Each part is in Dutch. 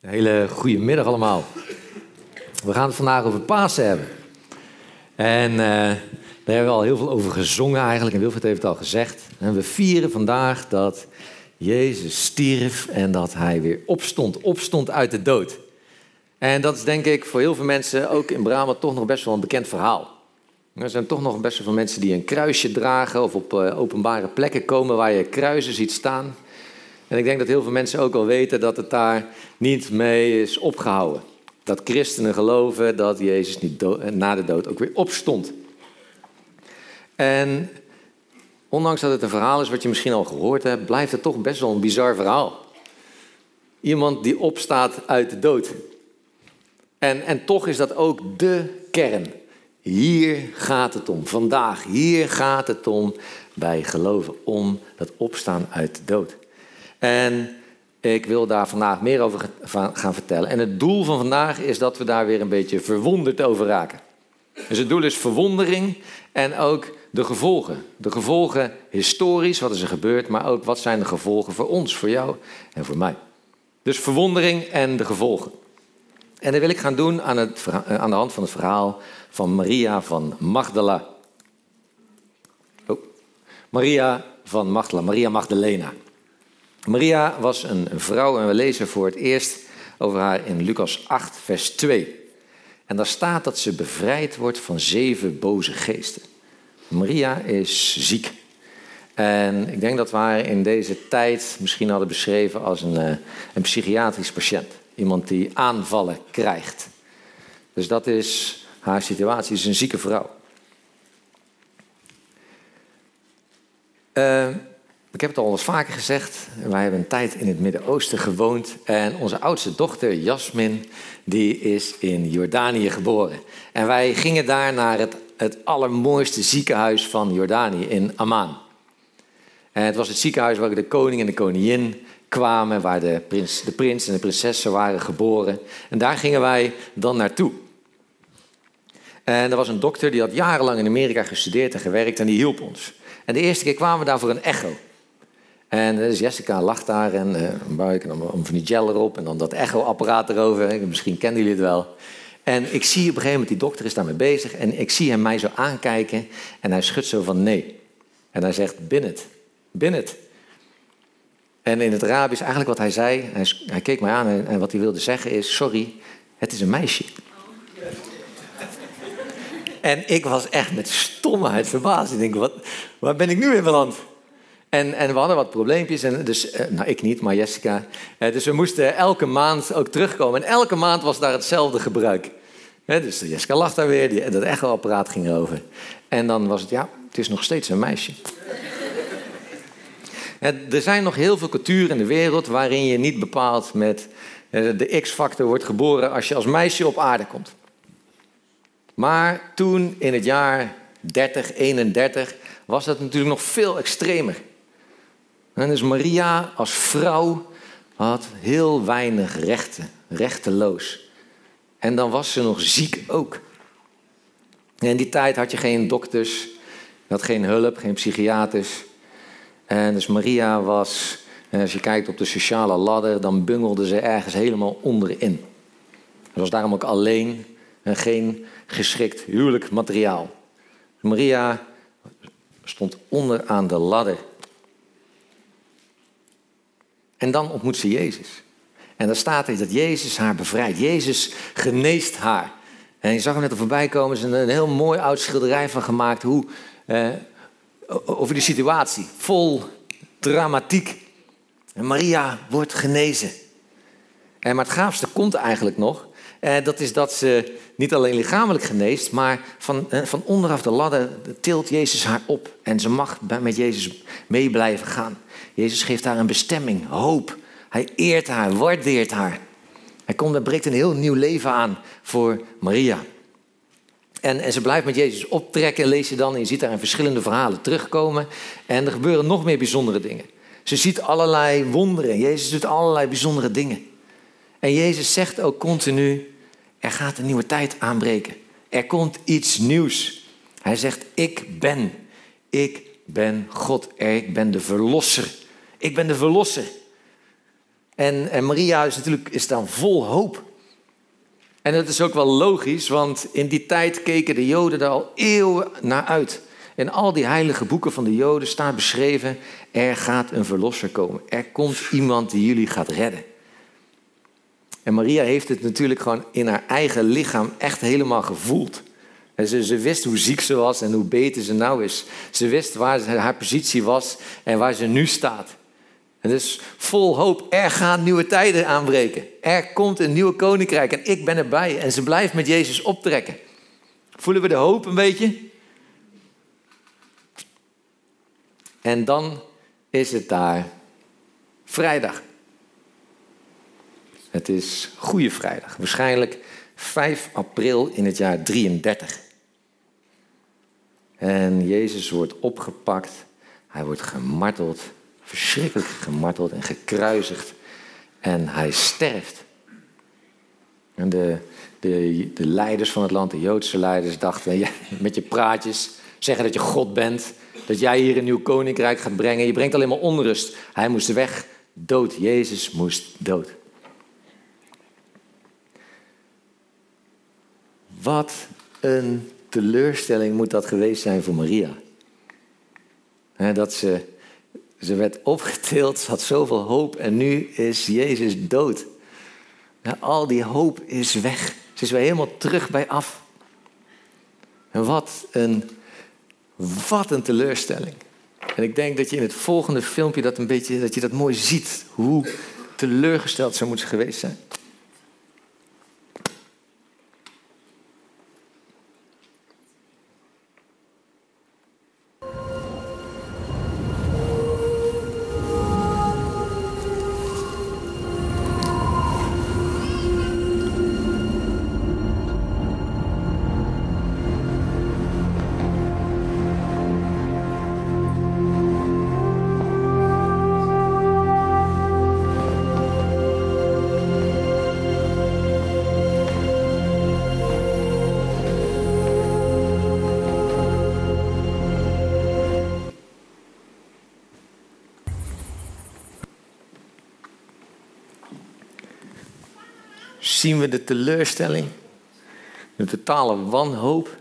Een hele goede middag allemaal. We gaan het vandaag over Pasen hebben. En uh, daar hebben we al heel veel over gezongen eigenlijk. En Wilfred heeft het al gezegd. En we vieren vandaag dat Jezus stierf en dat hij weer opstond. Opstond uit de dood. En dat is denk ik voor heel veel mensen, ook in Brabant, toch nog best wel een bekend verhaal. Er zijn toch nog best wel veel mensen die een kruisje dragen of op uh, openbare plekken komen waar je kruisen ziet staan. En ik denk dat heel veel mensen ook al weten dat het daar niet mee is opgehouden. Dat christenen geloven dat Jezus niet na de dood ook weer opstond. En ondanks dat het een verhaal is wat je misschien al gehoord hebt, blijft het toch best wel een bizar verhaal. Iemand die opstaat uit de dood. En, en toch is dat ook de kern. Hier gaat het om. Vandaag, hier gaat het om bij geloven. Om dat opstaan uit de dood. En ik wil daar vandaag meer over gaan vertellen. En het doel van vandaag is dat we daar weer een beetje verwonderd over raken. Dus het doel is verwondering en ook de gevolgen. De gevolgen historisch, wat is er gebeurd, maar ook wat zijn de gevolgen voor ons, voor jou en voor mij. Dus verwondering en de gevolgen. En dat wil ik gaan doen aan, het, aan de hand van het verhaal van Maria van Magdala. Oh. Maria van Magdala, Maria Magdalena. Maria was een vrouw en we lezen voor het eerst over haar in Lucas 8, vers 2. En daar staat dat ze bevrijd wordt van zeven boze geesten. Maria is ziek. En ik denk dat we haar in deze tijd misschien hadden beschreven als een, eh, een psychiatrisch patiënt. Iemand die aanvallen krijgt. Dus dat is haar situatie. Ze is een zieke vrouw. Uh, ik heb het al eens vaker gezegd. Wij hebben een tijd in het Midden-Oosten gewoond. En onze oudste dochter, Jasmin, die is in Jordanië geboren. En wij gingen daar naar het, het allermooiste ziekenhuis van Jordanië, in Amman. En het was het ziekenhuis waar de koning en de koningin kwamen, waar de prins, de prins en de prinsessen waren geboren. En daar gingen wij dan naartoe. En er was een dokter die had jarenlang in Amerika gestudeerd en gewerkt en die hielp ons. En de eerste keer kwamen we daar voor een echo. En dus Jessica lag daar en uh, een buik en dan van die gel erop en dan dat echoapparaat erover. Misschien kennen jullie het wel. En ik zie op een gegeven moment, die dokter is daarmee bezig en ik zie hem mij zo aankijken en hij schudt zo van nee. En hij zegt, bin het, bin het. En in het Arabisch, eigenlijk wat hij zei, hij, hij keek mij aan en, en, wat hij wilde zeggen is, sorry, het is een meisje. En ik was echt met stomheid verbaasd. Ik denk, wat, waar ben ik nu in beland? En, en we hadden wat probleempjes, en dus, eh, nou ik niet, maar Jessica. Eh, dus we moesten elke maand ook terugkomen. En elke maand was daar hetzelfde gebruik. dus Jessica lag daar weer, die, dat echoapparaat ging over. En dan was het, ja, het is nog steeds een meisje. er zijn nog heel veel culturen in de wereld waarin je niet bepaald met eh, de X-factor wordt geboren als je als meisje op aarde komt. Maar toen in het jaar 30, 31 was dat natuurlijk nog veel extremer. En dus Maria als vrouw had heel weinig rechten, rechteloos. En dan was ze nog ziek ook. En in die tijd had je geen dokters, je geen hulp, geen psychiaters. En dus Maria was, als je kijkt op de sociale ladder, dan bungelde ze ergens helemaal onderin. Ze was daarom ook alleen en geen geschikt huwelijk materiaal. Maria stond onder aan de ladder. En dan ontmoet ze Jezus. En daar staat er dat Jezus haar bevrijdt. Jezus geneest haar. En je zag hem net er voorbij komen. Er is een, heel mooi oud schilderij van gemaakt. Hoe, eh, over die situatie. Vol dramatiek. En Maria wordt genezen. En maar het gaafste komt eigenlijk nog. Eh, dat is dat ze niet alleen lichamelijk geneest, maar van, eh, van onderaf de ladder tilt Jezus haar op. En ze mag met Jezus mee blijven gaan. Jezus geeft haar een bestemming, hoop. Hij eert haar, waardeert haar. Hij komt en breekt een heel nieuw leven aan voor Maria. En, en ze blijft met Jezus optrekken, lees je dan. En je ziet daar in verschillende verhalen terugkomen. En er gebeuren nog meer bijzondere dingen. Ze ziet allerlei wonderen. Jezus doet allerlei bijzondere dingen. En Jezus zegt ook continu, er gaat een nieuwe tijd aanbreken. Er komt iets nieuws. Hij zegt, ik ben. Ik ben God. Ik ben de verlosser. Ik ben de verlosser. En, en Maria is natuurlijk is dan vol hoop. En dat is ook wel logisch, want in die tijd keken de Joden daar al eeuwen naar uit. In al die heilige boeken van de Joden staat beschreven: er gaat een verlosser komen. Er komt iemand die jullie gaat redden. En Maria heeft het natuurlijk gewoon in haar eigen lichaam echt helemaal gevoeld. En ze, ze wist hoe ziek ze was en hoe beter ze nou is. Ze wist waar haar positie was en waar ze nu staat. En dus vol hoop, er gaan nieuwe tijden aanbreken. Er komt een nieuwe koninkrijk en ik ben erbij. En ze blijft met Jezus optrekken. Voelen we de hoop een beetje? En dan is het daar vrijdag. Het is Goede Vrijdag, waarschijnlijk 5 april in het jaar 33. En Jezus wordt opgepakt, hij wordt gemarteld, verschrikkelijk gemarteld en gekruisigd. En hij sterft. En de, de, de leiders van het land, de Joodse leiders, dachten met je praatjes zeggen dat je God bent, dat jij hier een nieuw koninkrijk gaat brengen. Je brengt alleen maar onrust. Hij moest weg, dood. Jezus moest dood. Wat een teleurstelling moet dat geweest zijn voor Maria. dat ze, ze werd opgetild, ze had zoveel hoop en nu is Jezus dood. al die hoop is weg. Ze is weer helemaal terug bij af. En wat een, wat een teleurstelling. En ik denk dat je in het volgende filmpje dat een beetje, dat je dat mooi ziet. Hoe teleurgesteld ze moet geweest zijn. Zien we de teleurstelling, de totale wanhoop.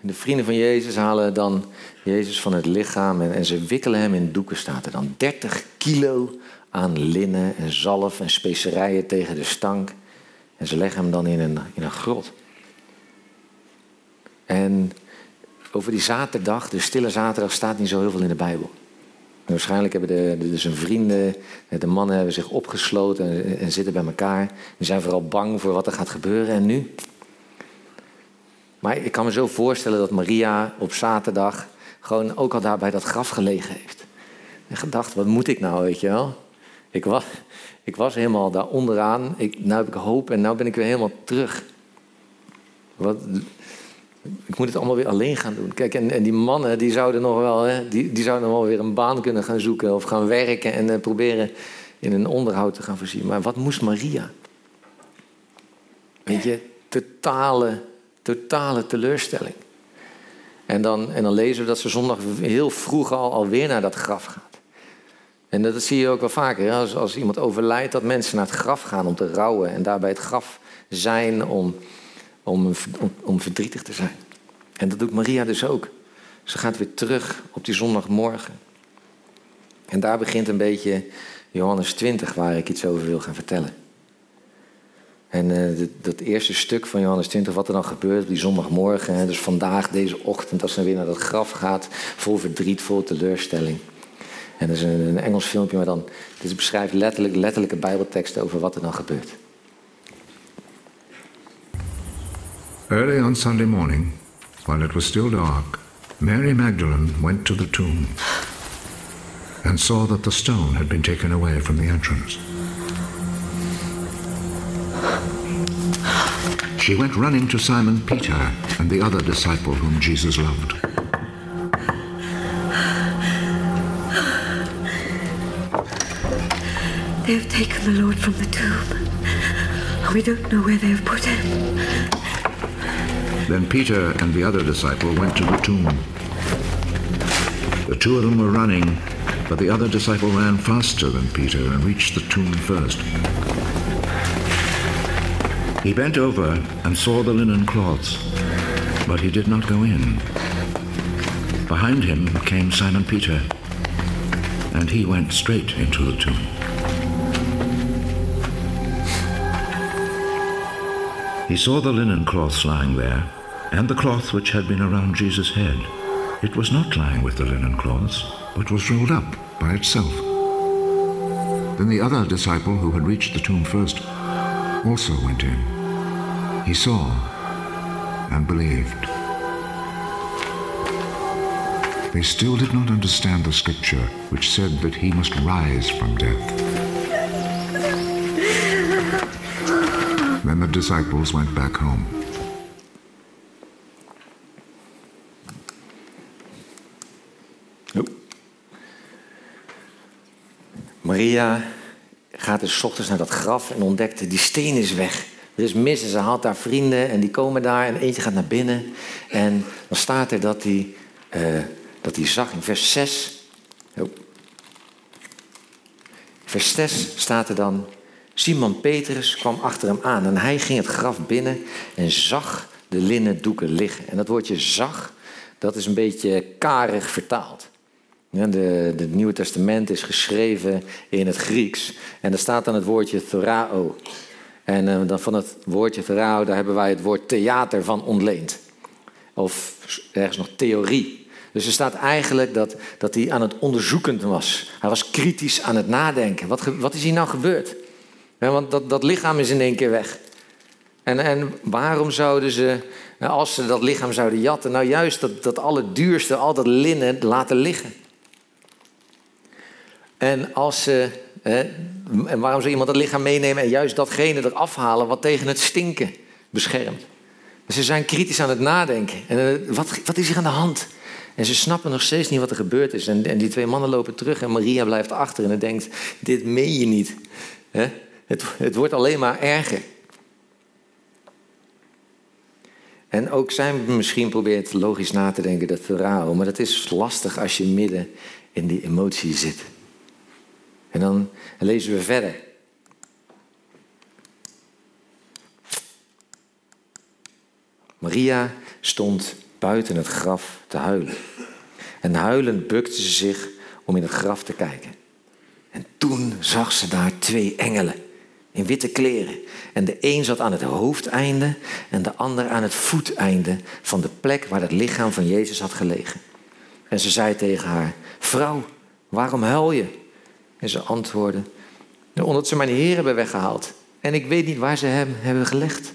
En de vrienden van Jezus halen dan Jezus van het lichaam en, en ze wikkelen hem in doeken, staat er dan. 30 kilo aan linnen en zalf en specerijen tegen de stank. En ze leggen hem dan in een, in een grot. En over die zaterdag, de stille zaterdag, staat niet zo heel veel in de Bijbel waarschijnlijk hebben de, zijn vrienden, de mannen hebben zich opgesloten en, en, zitten bij elkaar. Die zijn vooral bang voor wat er gaat gebeuren. En nu? Maar ik kan me zo voorstellen dat Maria op zaterdag gewoon ook al daar bij dat graf gelegen heeft. En gedacht, wat moet ik nou, weet je wel? Ik was, ik was helemaal daar onderaan. Ik, nu heb ik hoop en nu ben ik weer helemaal terug. Wat, ik moet het allemaal weer alleen gaan doen. Kijk, en, en die mannen die zouden nog wel, hè, die, die zouden nog wel weer een baan kunnen gaan zoeken of gaan werken en uh, proberen in een onderhoud te gaan voorzien. Maar wat moest Maria? Weet je, totale, totale teleurstelling. En dan, en dan lezen we dat ze zondag heel vroeg al alweer naar dat graf gaat. En dat zie je ook wel vaker. Als, als iemand overlijdt, dat mensen naar het graf gaan om te rouwen. En daarbij het graf zijn om om, om, verdrietig te zijn. En dat doet Maria dus ook. Ze gaat weer terug op die zondagmorgen. En daar begint een beetje Johannes 20, waar ik iets over wil gaan vertellen. En uh, dat, eerste stuk van Johannes 20, wat er dan gebeurt op die zondagmorgen. Hè, dus vandaag, deze ochtend, als ze weer naar dat graf gaat. Vol verdriet, vol teleurstelling. En dat is een, een Engels filmpje, maar dan dit beschrijft letterlijk, letterlijke bijbelteksten over wat er dan gebeurt. Early on Sunday morning, while it was still dark, Mary Magdalene went to the tomb and saw that the stone had been taken away from the entrance. She went running to Simon Peter and the other disciple whom Jesus loved. They have taken the Lord from the tomb. We don't know where they have put him. Then Peter and the other disciple went to the tomb. The two of them were running, But the other disciple ran faster than Peter and reached the tomb first. He bent over and saw the linen cloths, but he did not go in. Behind him came Simon Peter, and he went straight into the tomb. He saw the linen cloths lying there, and the cloth which had been around Jesus' head. It was not lying with the linen cloths, but was rolled up by itself. Then the other disciple who had reached the tomb first also went in. He saw and believed. They still did not understand the scripture which said that he must rise from death. Then the disciples went back home. Maria gaat dus ochtends naar dat graf en ontdekt die steen is weg. Er is mis en ze haalt daar vrienden en die komen daar en eentje gaat naar binnen. En dan staat er dat hij, eh, dat hij zag in vers 6. Oh. Vers 6 staat er dan. Simon Petrus kwam achter hem aan en hij ging het graf binnen en zag de linnen doeken liggen. En dat woordje zag, dat is een beetje karig vertaald. De Nieuwe Testament is geschreven in het Grieks. En er staat dan het woordje thorao. En uh, dan van het woordje thorao, daar hebben wij het woord theater van ontleend. Of ergens nog theorie. Dus er staat eigenlijk dat, dat hij aan het onderzoeken was. Hij was kritisch aan het nadenken. Wat, wat is hier nou gebeurd? Ja, want dat, dat lichaam is in één keer weg. En, en waarom zouden ze, nou, als ze dat lichaam zouden jatten, nou juist dat, dat allerduurste, al dat linnen laten liggen? En, als ze, hè, en waarom zou iemand dat lichaam meenemen en juist datgene eraf halen wat tegen het stinken beschermt? Ze zijn kritisch aan het nadenken. En eh, wat, wat is hier aan de hand? En ze snappen nog steeds niet wat er gebeurd is. En, en die twee mannen lopen terug en Maria blijft achter en denkt, dit meen je niet. Hè? Het, het wordt alleen maar erger. En ook zij misschien probeert logisch na te denken dat verhaal, maar dat is lastig als je midden in die emotie zit. En dan lezen we verder. Maria stond buiten het graf te huilen. En huilend bukte ze zich om in het graf te kijken. En toen zag ze daar twee engelen in witte kleren. En de een zat aan het hoofdeinde en de ander aan het voeteinde van de plek waar het lichaam van Jezus had gelegen. En ze zei tegen haar: Vrouw, waarom huil je? En ze antwoordde: Omdat ze mijn Heer hebben weggehaald. En ik weet niet waar ze hem hebben gelegd.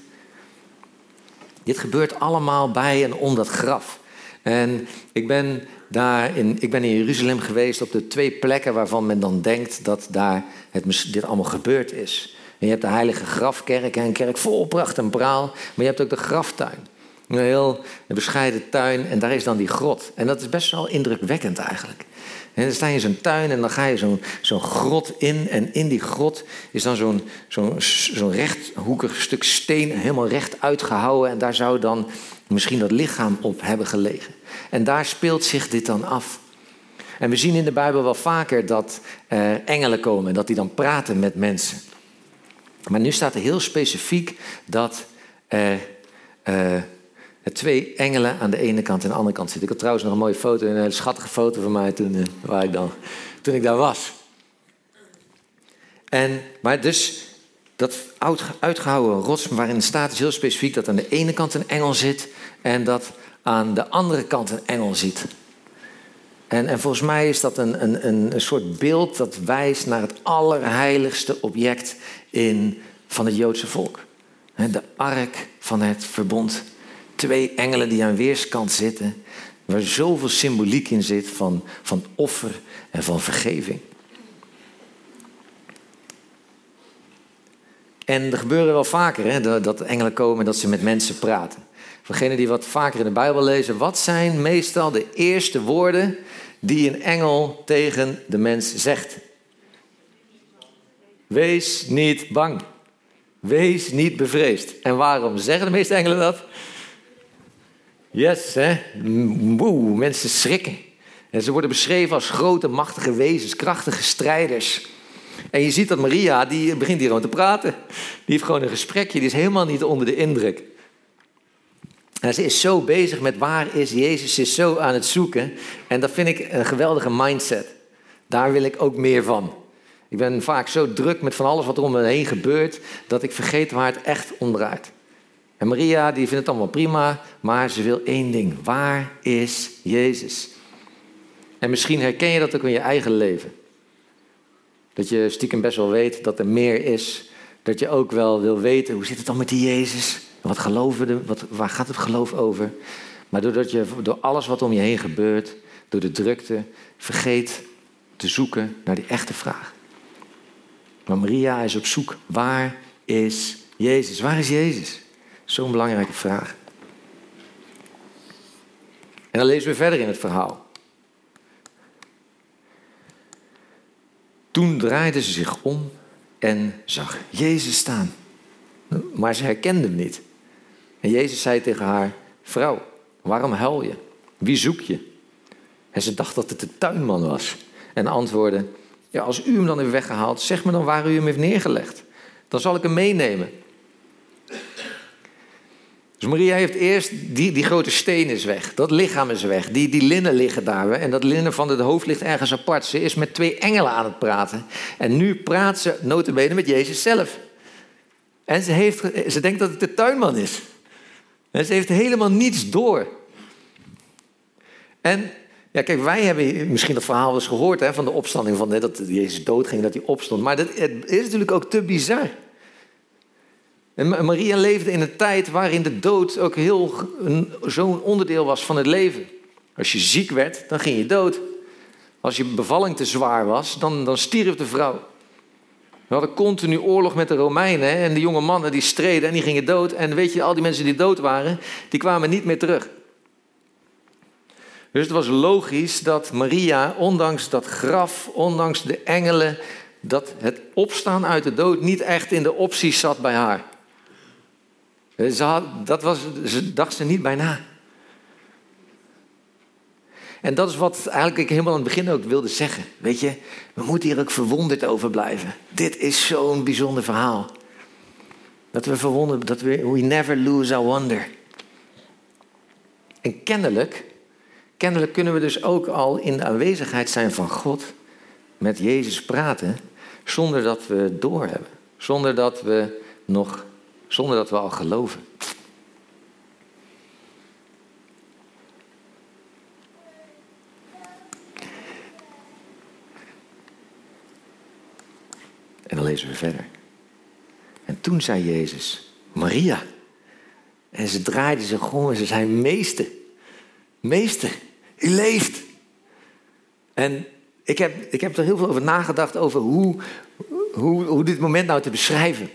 Dit gebeurt allemaal bij en om dat graf. En ik ben daar in, ik ben in Jeruzalem geweest op de twee plekken waarvan men dan denkt dat daar het, dit allemaal gebeurd is. En je hebt de heilige grafkerk, een kerk vol pracht en praal. Maar je hebt ook de graftuin. Een heel bescheiden tuin en daar is dan die grot. En dat is best wel indrukwekkend eigenlijk. En dan sta je in zo'n tuin en dan ga je zo'n zo'n grot in. En in die grot is dan zo'n zo'n zo'n rechthoekig stuk steen helemaal recht uitgehouwen. En daar zou dan misschien dat lichaam op hebben gelegen. En daar speelt zich dit dan af. En we zien in de Bijbel wel vaker dat uh, engelen komen en dat die dan praten met mensen. Maar nu staat er heel specifiek dat er uh, twee engelen aan de ene kant en de andere kant zitten. Ik had trouwens nog een mooie foto, een hele schattige foto van mij toen, uh, waar ik dan, toen ik daar was. En, maar dus dat uitgehouden rots waarin staat is heel specifiek dat aan de ene kant een engel zit en dat aan de andere kant een engel zit. En, en volgens mij is dat een, een, een soort beeld dat wijst naar het allerheiligste object in, van het Joodse volk. De ark van het verbond. Twee engelen die aan weerskant zitten, waar zoveel symboliek in zit van, van offer en van vergeving. En er gebeuren wel vaker hè, dat engelen komen en dat ze met mensen praten. Voor degenen die wat vaker in de Bijbel lezen, wat zijn meestal de eerste woorden die een engel tegen de mens zegt? Wees niet bang. Wees niet bevreesd. En waarom zeggen de meeste engelen dat? Yes, hè? Woe, mensen schrikken. En ze worden beschreven als grote, machtige wezens, krachtige strijders. En je ziet dat Maria, die begint hier gewoon te praten. Die heeft gewoon een gesprekje, die is helemaal niet onder de indruk. En ze is zo bezig met waar is Jezus, is zo aan het zoeken. En dat vind ik een geweldige mindset. Daar wil ik ook meer van. Ik ben vaak zo druk met van alles wat er om me heen gebeurt, dat ik vergeet waar het echt om draait. En Maria, die vindt het allemaal prima, maar ze wil één ding. Waar is Jezus? En misschien herken je dat ook in je eigen leven. Dat je stiekem best wel weet dat er meer is. Dat je ook wel wil weten, hoe zit het dan met die Jezus? Wat geloven we, wat, waar gaat het geloof over? Maar doordat je door alles wat om je heen gebeurt, door de drukte, vergeet te zoeken naar die echte vraag. Maar Maria is op zoek. Waar is Jezus? Waar is Jezus? Zo'n belangrijke vraag. En dan lezen we verder in het verhaal. Toen draaide ze zich om en zag Jezus staan. Maar ze herkende hem niet. En Jezus zei tegen haar: Vrouw, waarom huil je? Wie zoek je? En ze dacht dat het de tuinman was. En antwoordde: Ja, als u hem dan heeft weggehaald, zeg me dan waar u hem heeft neergelegd. Dan zal ik hem meenemen. Dus Maria heeft eerst, die, die grote steen is weg, dat lichaam is weg, die, die linnen liggen daar. En dat linnen van het hoofd ligt ergens apart. Ze is met twee engelen aan het praten. En nu praat ze notabene met Jezus zelf. En ze, heeft, ze denkt dat het de tuinman is. Ze heeft helemaal niets door. En ja, kijk, wij hebben misschien dat verhaal eens gehoord hè, van de opstanding, van, dat Jezus doodging, dat hij opstond. Maar dat, het is natuurlijk ook te bizar. En Maria leefde in een tijd waarin de dood ook heel zo'n onderdeel was van het leven. Als je ziek werd, dan ging je dood. Als je bevalling te zwaar was, dan, dan stierf de vrouw. We hadden continu oorlog met de Romeinen en de jonge mannen die streden en die gingen dood. En weet je, al die mensen die dood waren, die kwamen niet meer terug. Dus het was logisch dat Maria, ondanks dat graf, ondanks de engelen, dat het opstaan uit de dood niet echt in de opties zat bij haar. Ze, had, dat was, ze dacht ze niet bij na. En dat is wat eigenlijk ik helemaal aan het begin ook wilde zeggen. Weet je, we moeten hier ook verwonderd over blijven. Dit is zo'n bijzonder verhaal. Dat we verwonderen, dat we, we never lose our wonder. En kennelijk, kennelijk kunnen we dus ook al in de aanwezigheid zijn van God, met Jezus praten, zonder dat we doorhebben. Zonder dat we nog zonder dat we al geloven. En dan lezen we verder. En toen zei Jezus, Maria. En ze draaide zich om en ze zei, meester, meester, u leeft. En ik heb, ik heb er heel veel over nagedacht over hoe, hoe, hoe dit moment nou te beschrijven.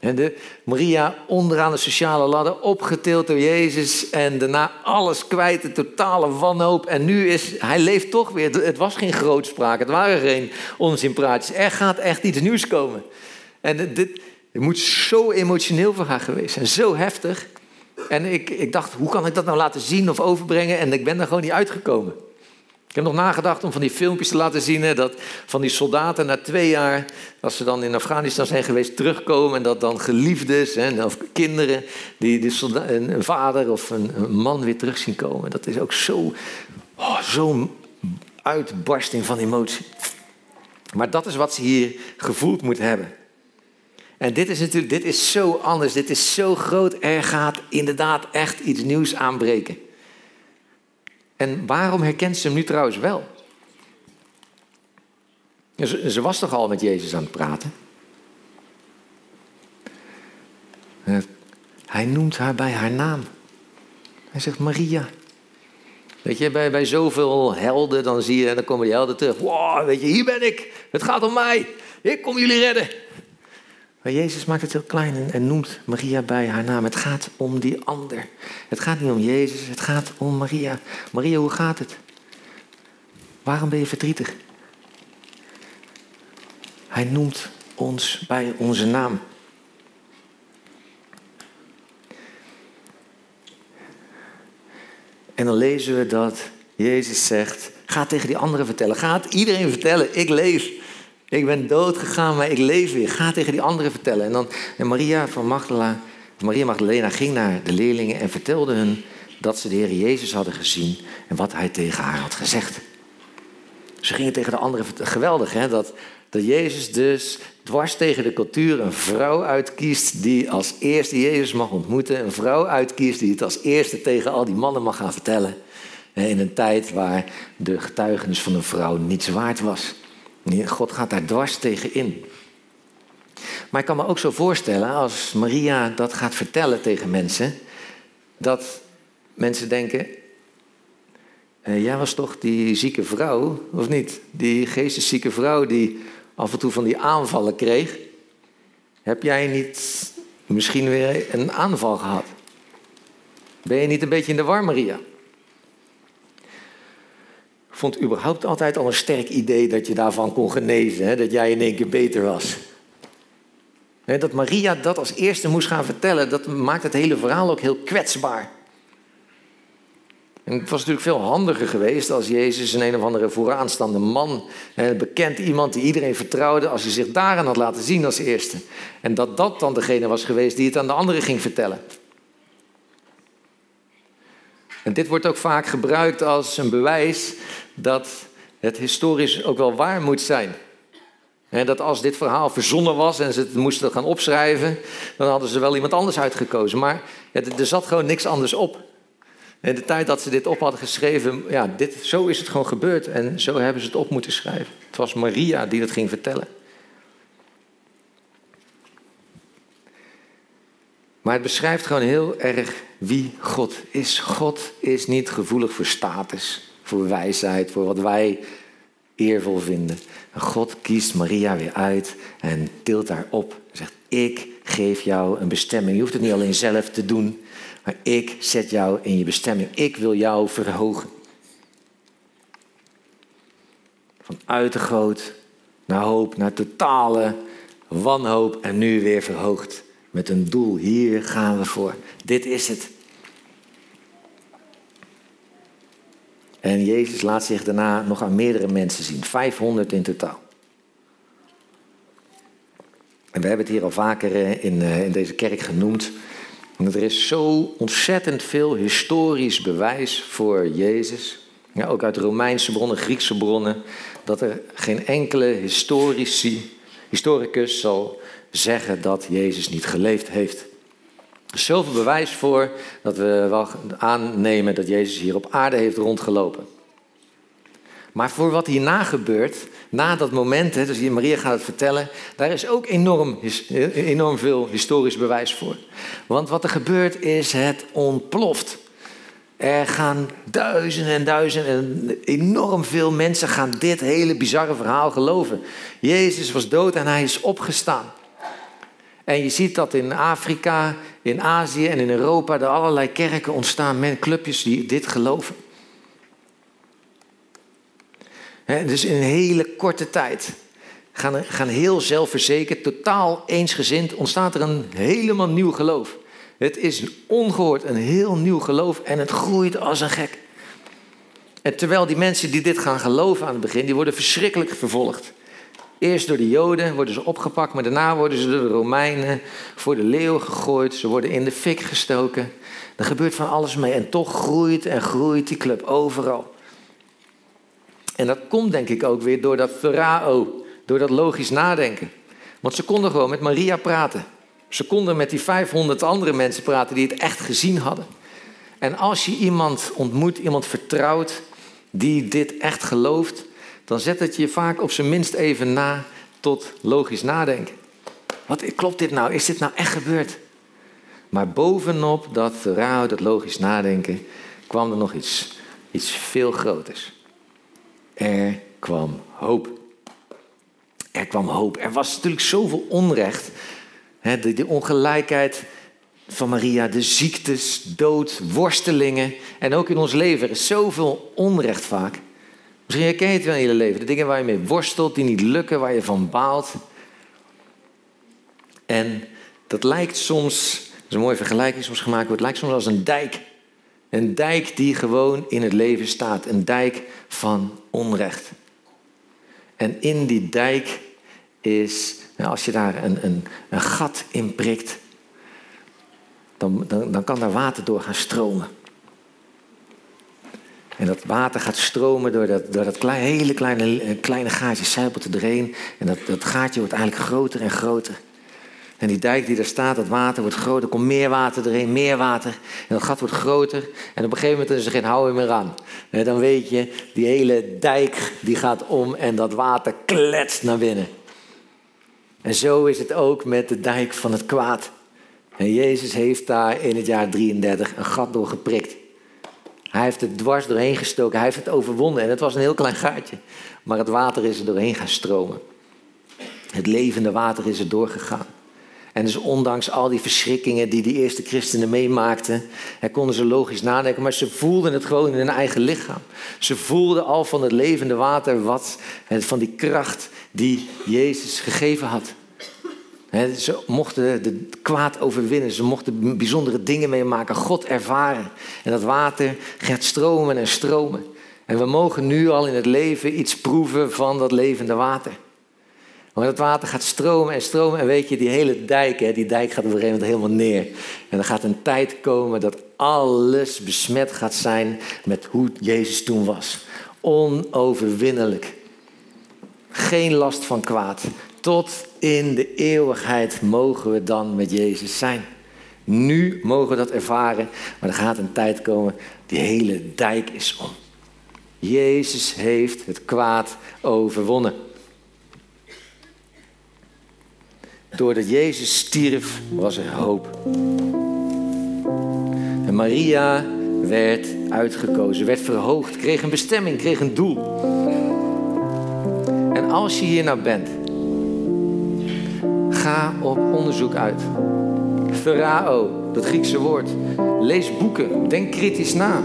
De Maria onderaan de sociale ladder, opgetild door Jezus en daarna alles kwijt, de totale wanhoop. En nu is, hij leeft toch weer. Het was geen grootspraak, het waren geen onzinpraatjes. Er gaat echt iets nieuws komen. En dit, het moet zo emotioneel voor haar geweest zijn, zo heftig. En ik, ik dacht, hoe kan ik dat nou laten zien of overbrengen? En ik ben er gewoon niet uitgekomen. Ik heb nog nagedacht om van die filmpjes te laten zien. dat van die soldaten na twee jaar, als ze dan in Afghanistan zijn geweest, terugkomen. En dat dan geliefdes hè, of kinderen, die, die een, een, vader of een, man weer terug zien komen. Dat is ook zo, oh, zo'n uitbarsting van emotie. Maar dat is wat ze hier gevoeld moet hebben. En dit is natuurlijk, dit is zo anders, dit is zo groot. Er gaat inderdaad echt iets nieuws aanbreken. En waarom herkent ze hem nu trouwens wel? Ze, was toch al met Jezus aan het praten? Hij noemt haar bij haar naam. Hij zegt Maria. Weet je, bij, bij zoveel helden, dan zie je, en dan komen die helden terug. Wow, weet je, hier ben ik. Het gaat om mij. Ik kom jullie redden. Maar Jezus maakt het heel klein en, noemt Maria bij haar naam. Het gaat om die ander. Het gaat niet om Jezus, het gaat om Maria. Maria, hoe gaat het? Waarom ben je verdrietig? Hij noemt ons bij onze naam. En dan lezen we dat Jezus zegt: Ga tegen die anderen vertellen. Ga het iedereen vertellen. Ik leef. Ik ben dood gegaan, maar ik leef weer. Ga tegen die anderen vertellen. En dan en Maria van Magdala, Maria Magdalena ging naar de leerlingen en vertelde hun dat ze de Heer Jezus hadden gezien en wat hij tegen haar had gezegd. Ze gingen tegen de anderen geweldig, hè? Dat, dat Jezus dus dwars tegen de cultuur een vrouw uitkiest die als eerste Jezus mag ontmoeten. Een vrouw uitkiest die het als eerste tegen al die mannen mag gaan vertellen. In een tijd waar de getuigenis van een vrouw niets waard was. God gaat daar dwars tegen in. Maar ik kan me ook zo voorstellen, als Maria dat gaat vertellen tegen mensen, dat mensen denken: uh, jij was toch die zieke vrouw, of niet? Die geesteszieke vrouw die af en toe van die aanvallen kreeg. Heb jij niet misschien weer een aanval gehad? Ben je niet een beetje in de war, Maria? Vond überhaupt altijd al een sterk idee dat je daarvan kon genezen. Hè? Dat jij in één keer beter was. Dat Maria dat als eerste moest gaan vertellen, dat maakt het hele verhaal ook heel kwetsbaar. En het was natuurlijk veel handiger geweest als Jezus een een of andere vooraanstaande man, een bekend iemand die iedereen vertrouwde, als hij zich daaraan had laten zien als eerste. En dat dat dan degene was geweest die het aan de anderen ging vertellen. En dit wordt ook vaak gebruikt als een bewijs dat het historisch ook wel waar moet zijn. dat als dit verhaal verzonnen was en ze het moesten gaan opschrijven, dan hadden ze wel iemand anders uitgekozen. Maar er zat gewoon niks anders op. In de tijd dat ze dit op hadden geschreven, ja, dit, zo is het gewoon gebeurd en zo hebben ze het op moeten schrijven. Het was Maria die dat ging vertellen. Maar het beschrijft gewoon heel erg wie God is. God is niet gevoelig voor status, voor wijsheid, voor wat wij eervol vinden. God kiest Maria weer uit en tilt haar op. En zegt, ik geef jou een bestemming. Je hoeft het niet alleen zelf te doen. Maar ik zet jou in je bestemming. Ik wil jou verhogen. Van uitergroot naar hoop, naar totale wanhoop en nu weer verhoogd. Met een doel. Hier gaan we voor. Dit is het. En Jezus laat zich daarna nog aan meerdere mensen zien. 500 in totaal. En we hebben het hier al vaker eh, in, eh, in deze kerk genoemd. Want er is zo ontzettend veel historisch bewijs voor Jezus. Ja, ook uit Romeinse bronnen, Griekse bronnen. Dat er geen enkele historici, historicus zal zeggen dat Jezus niet geleefd heeft. Zoveel bewijs voor dat we wel aannemen dat Jezus hier op aarde heeft rondgelopen. Maar voor wat hierna gebeurt, na dat moment, dus hier Maria gaat het vertellen, daar is ook enorm, enorm veel historisch bewijs voor. Want wat er gebeurt is, het ontploft. Er gaan duizenden en duizenden en enorm veel mensen gaan dit hele bizarre verhaal geloven. Jezus was dood en hij is opgestaan. En je ziet dat in Afrika, in Azië en in Europa er allerlei kerken ontstaan, men, clubjes die dit geloven dus in een hele korte tijd gaan, gaan heel zelfverzekerd, totaal eensgezind, ontstaat er een helemaal nieuw geloof. Het is ongehoord, een heel nieuw geloof en het groeit als een gek. En terwijl die mensen die dit gaan geloven aan het begin, die worden verschrikkelijk vervolgd. Eerst door de Joden worden ze opgepakt, maar daarna worden ze door de Romeinen voor de leeuw gegooid. Ze worden in de fik gestoken. Er gebeurt van alles mee en toch groeit en groeit die club overal. En dat komt denk ik ook weer door dat verao, door dat logisch nadenken. Want ze konden gewoon met Maria praten. Ze konden met die 500 andere mensen praten die het echt gezien hadden. En als je iemand ontmoet, iemand vertrouwt, die dit echt gelooft, dan zet het je vaak op zijn minst even na tot logisch nadenken. Wat klopt dit nou? Is dit nou echt gebeurd? Maar bovenop dat verhaal, dat logisch nadenken, kwam er nog iets, iets veel groters. Er kwam hoop. Er kwam hoop. Er was natuurlijk zoveel onrecht. de, de ongelijkheid van Maria, de ziektes, dood, worstelingen. En ook in ons leven is zoveel onrecht vaak. Misschien herken je het wel in je leven. De dingen waar je mee worstelt, die niet lukken, waar je van baalt. En dat lijkt soms, dat is een mooie vergelijking soms gemaakt wordt, lijkt soms als een dijk Een dijk die gewoon in het leven staat. Een dijk van onrecht. En in die dijk is, nou, als je daar een, een, een gat in prikt, dan, dan, dan kan daar water door gaan stromen. En dat water gaat stromen door dat, klein, hele kleine, eh, kleine gaatje, zijpelt er doorheen. En dat, dat gaatje wordt eigenlijk groter en groter. En die dijk die daar staat, dat water wordt groter. Er komt meer water erin, meer water. En dat gat wordt groter. En op een gegeven moment is er geen houden meer aan. En dan weet je, die hele dijk die gaat om en dat water kletst naar binnen. En zo is het ook met de dijk van het kwaad. En Jezus heeft daar in het jaar 33 een gat door geprikt. Hij heeft het dwars doorheen gestoken, hij heeft het overwonnen. En het was een heel klein gaatje, maar het water is er doorheen gaan stromen. Het levende water is er doorgegaan. En dus ondanks al die verschrikkingen die die eerste christenen meemaakten, konden ze logisch nadenken, maar ze voelden het gewoon in hun eigen lichaam. Ze voelden al van het levende water wat, van die kracht die Jezus gegeven had. Ze mochten de kwaad overwinnen, ze mochten bijzondere dingen meemaken, God ervaren. En dat water gaat stromen en stromen. En we mogen nu al in het leven iets proeven van dat levende water. Maar het water gaat stromen en stromen. En weet je, die hele dijk, die dijk gaat op een gegeven moment helemaal neer. En er gaat een tijd komen dat alles besmet gaat zijn met hoe Jezus toen was. Onoverwinnelijk. Geen last van kwaad. Tot in de eeuwigheid mogen we dan met Jezus zijn. Nu mogen we dat ervaren, maar er gaat een tijd komen, die hele dijk is om. Jezus heeft het kwaad overwonnen. Doordat Jezus stierf, was er hoop. En Maria werd uitgekozen, werd verhoogd, kreeg een bestemming, kreeg een doel. En als je hier nou bent, ga op onderzoek uit. Therao, dat Griekse woord. Lees boeken, denk kritisch na.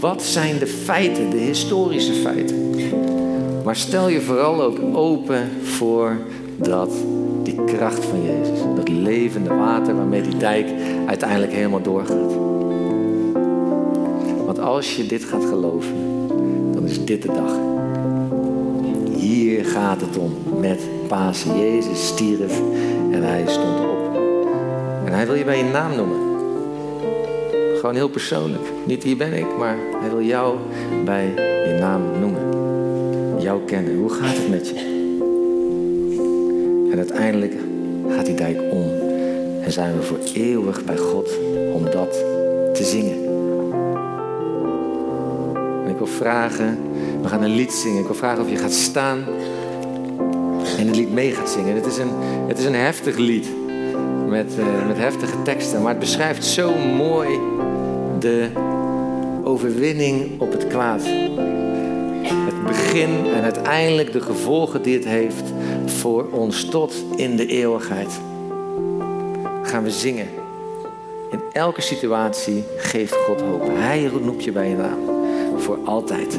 Wat zijn de feiten, de historische feiten? Maar stel je vooral ook open voor dat, die kracht van Jezus. Dat levende water waarmee die dijk uiteindelijk helemaal doorgaat. Want als je dit gaat geloven, dan is dit de dag. Hier gaat het om met Pasen. Jezus stierf en hij stond op. En hij wil je bij je naam noemen. Gewoon heel persoonlijk. Niet hier ben ik, maar hij wil jou bij je naam noemen jou kennen. Hoe gaat het met je? En uiteindelijk gaat die dijk om. En zijn we voor eeuwig bij God om dat te zingen. En ik wil vragen, we gaan een lied zingen. Ik wil vragen of je gaat staan en het lied mee gaat zingen. Het is een, het is een heftig lied met, uh, met heftige teksten. Maar het beschrijft zo mooi de overwinning op het kwaad begin en uiteindelijk de gevolgen die het heeft voor ons tot in de eeuwigheid. Gaan we zingen. In elke situatie geeft God hoop. Hij roept je bij je naam. Voor altijd.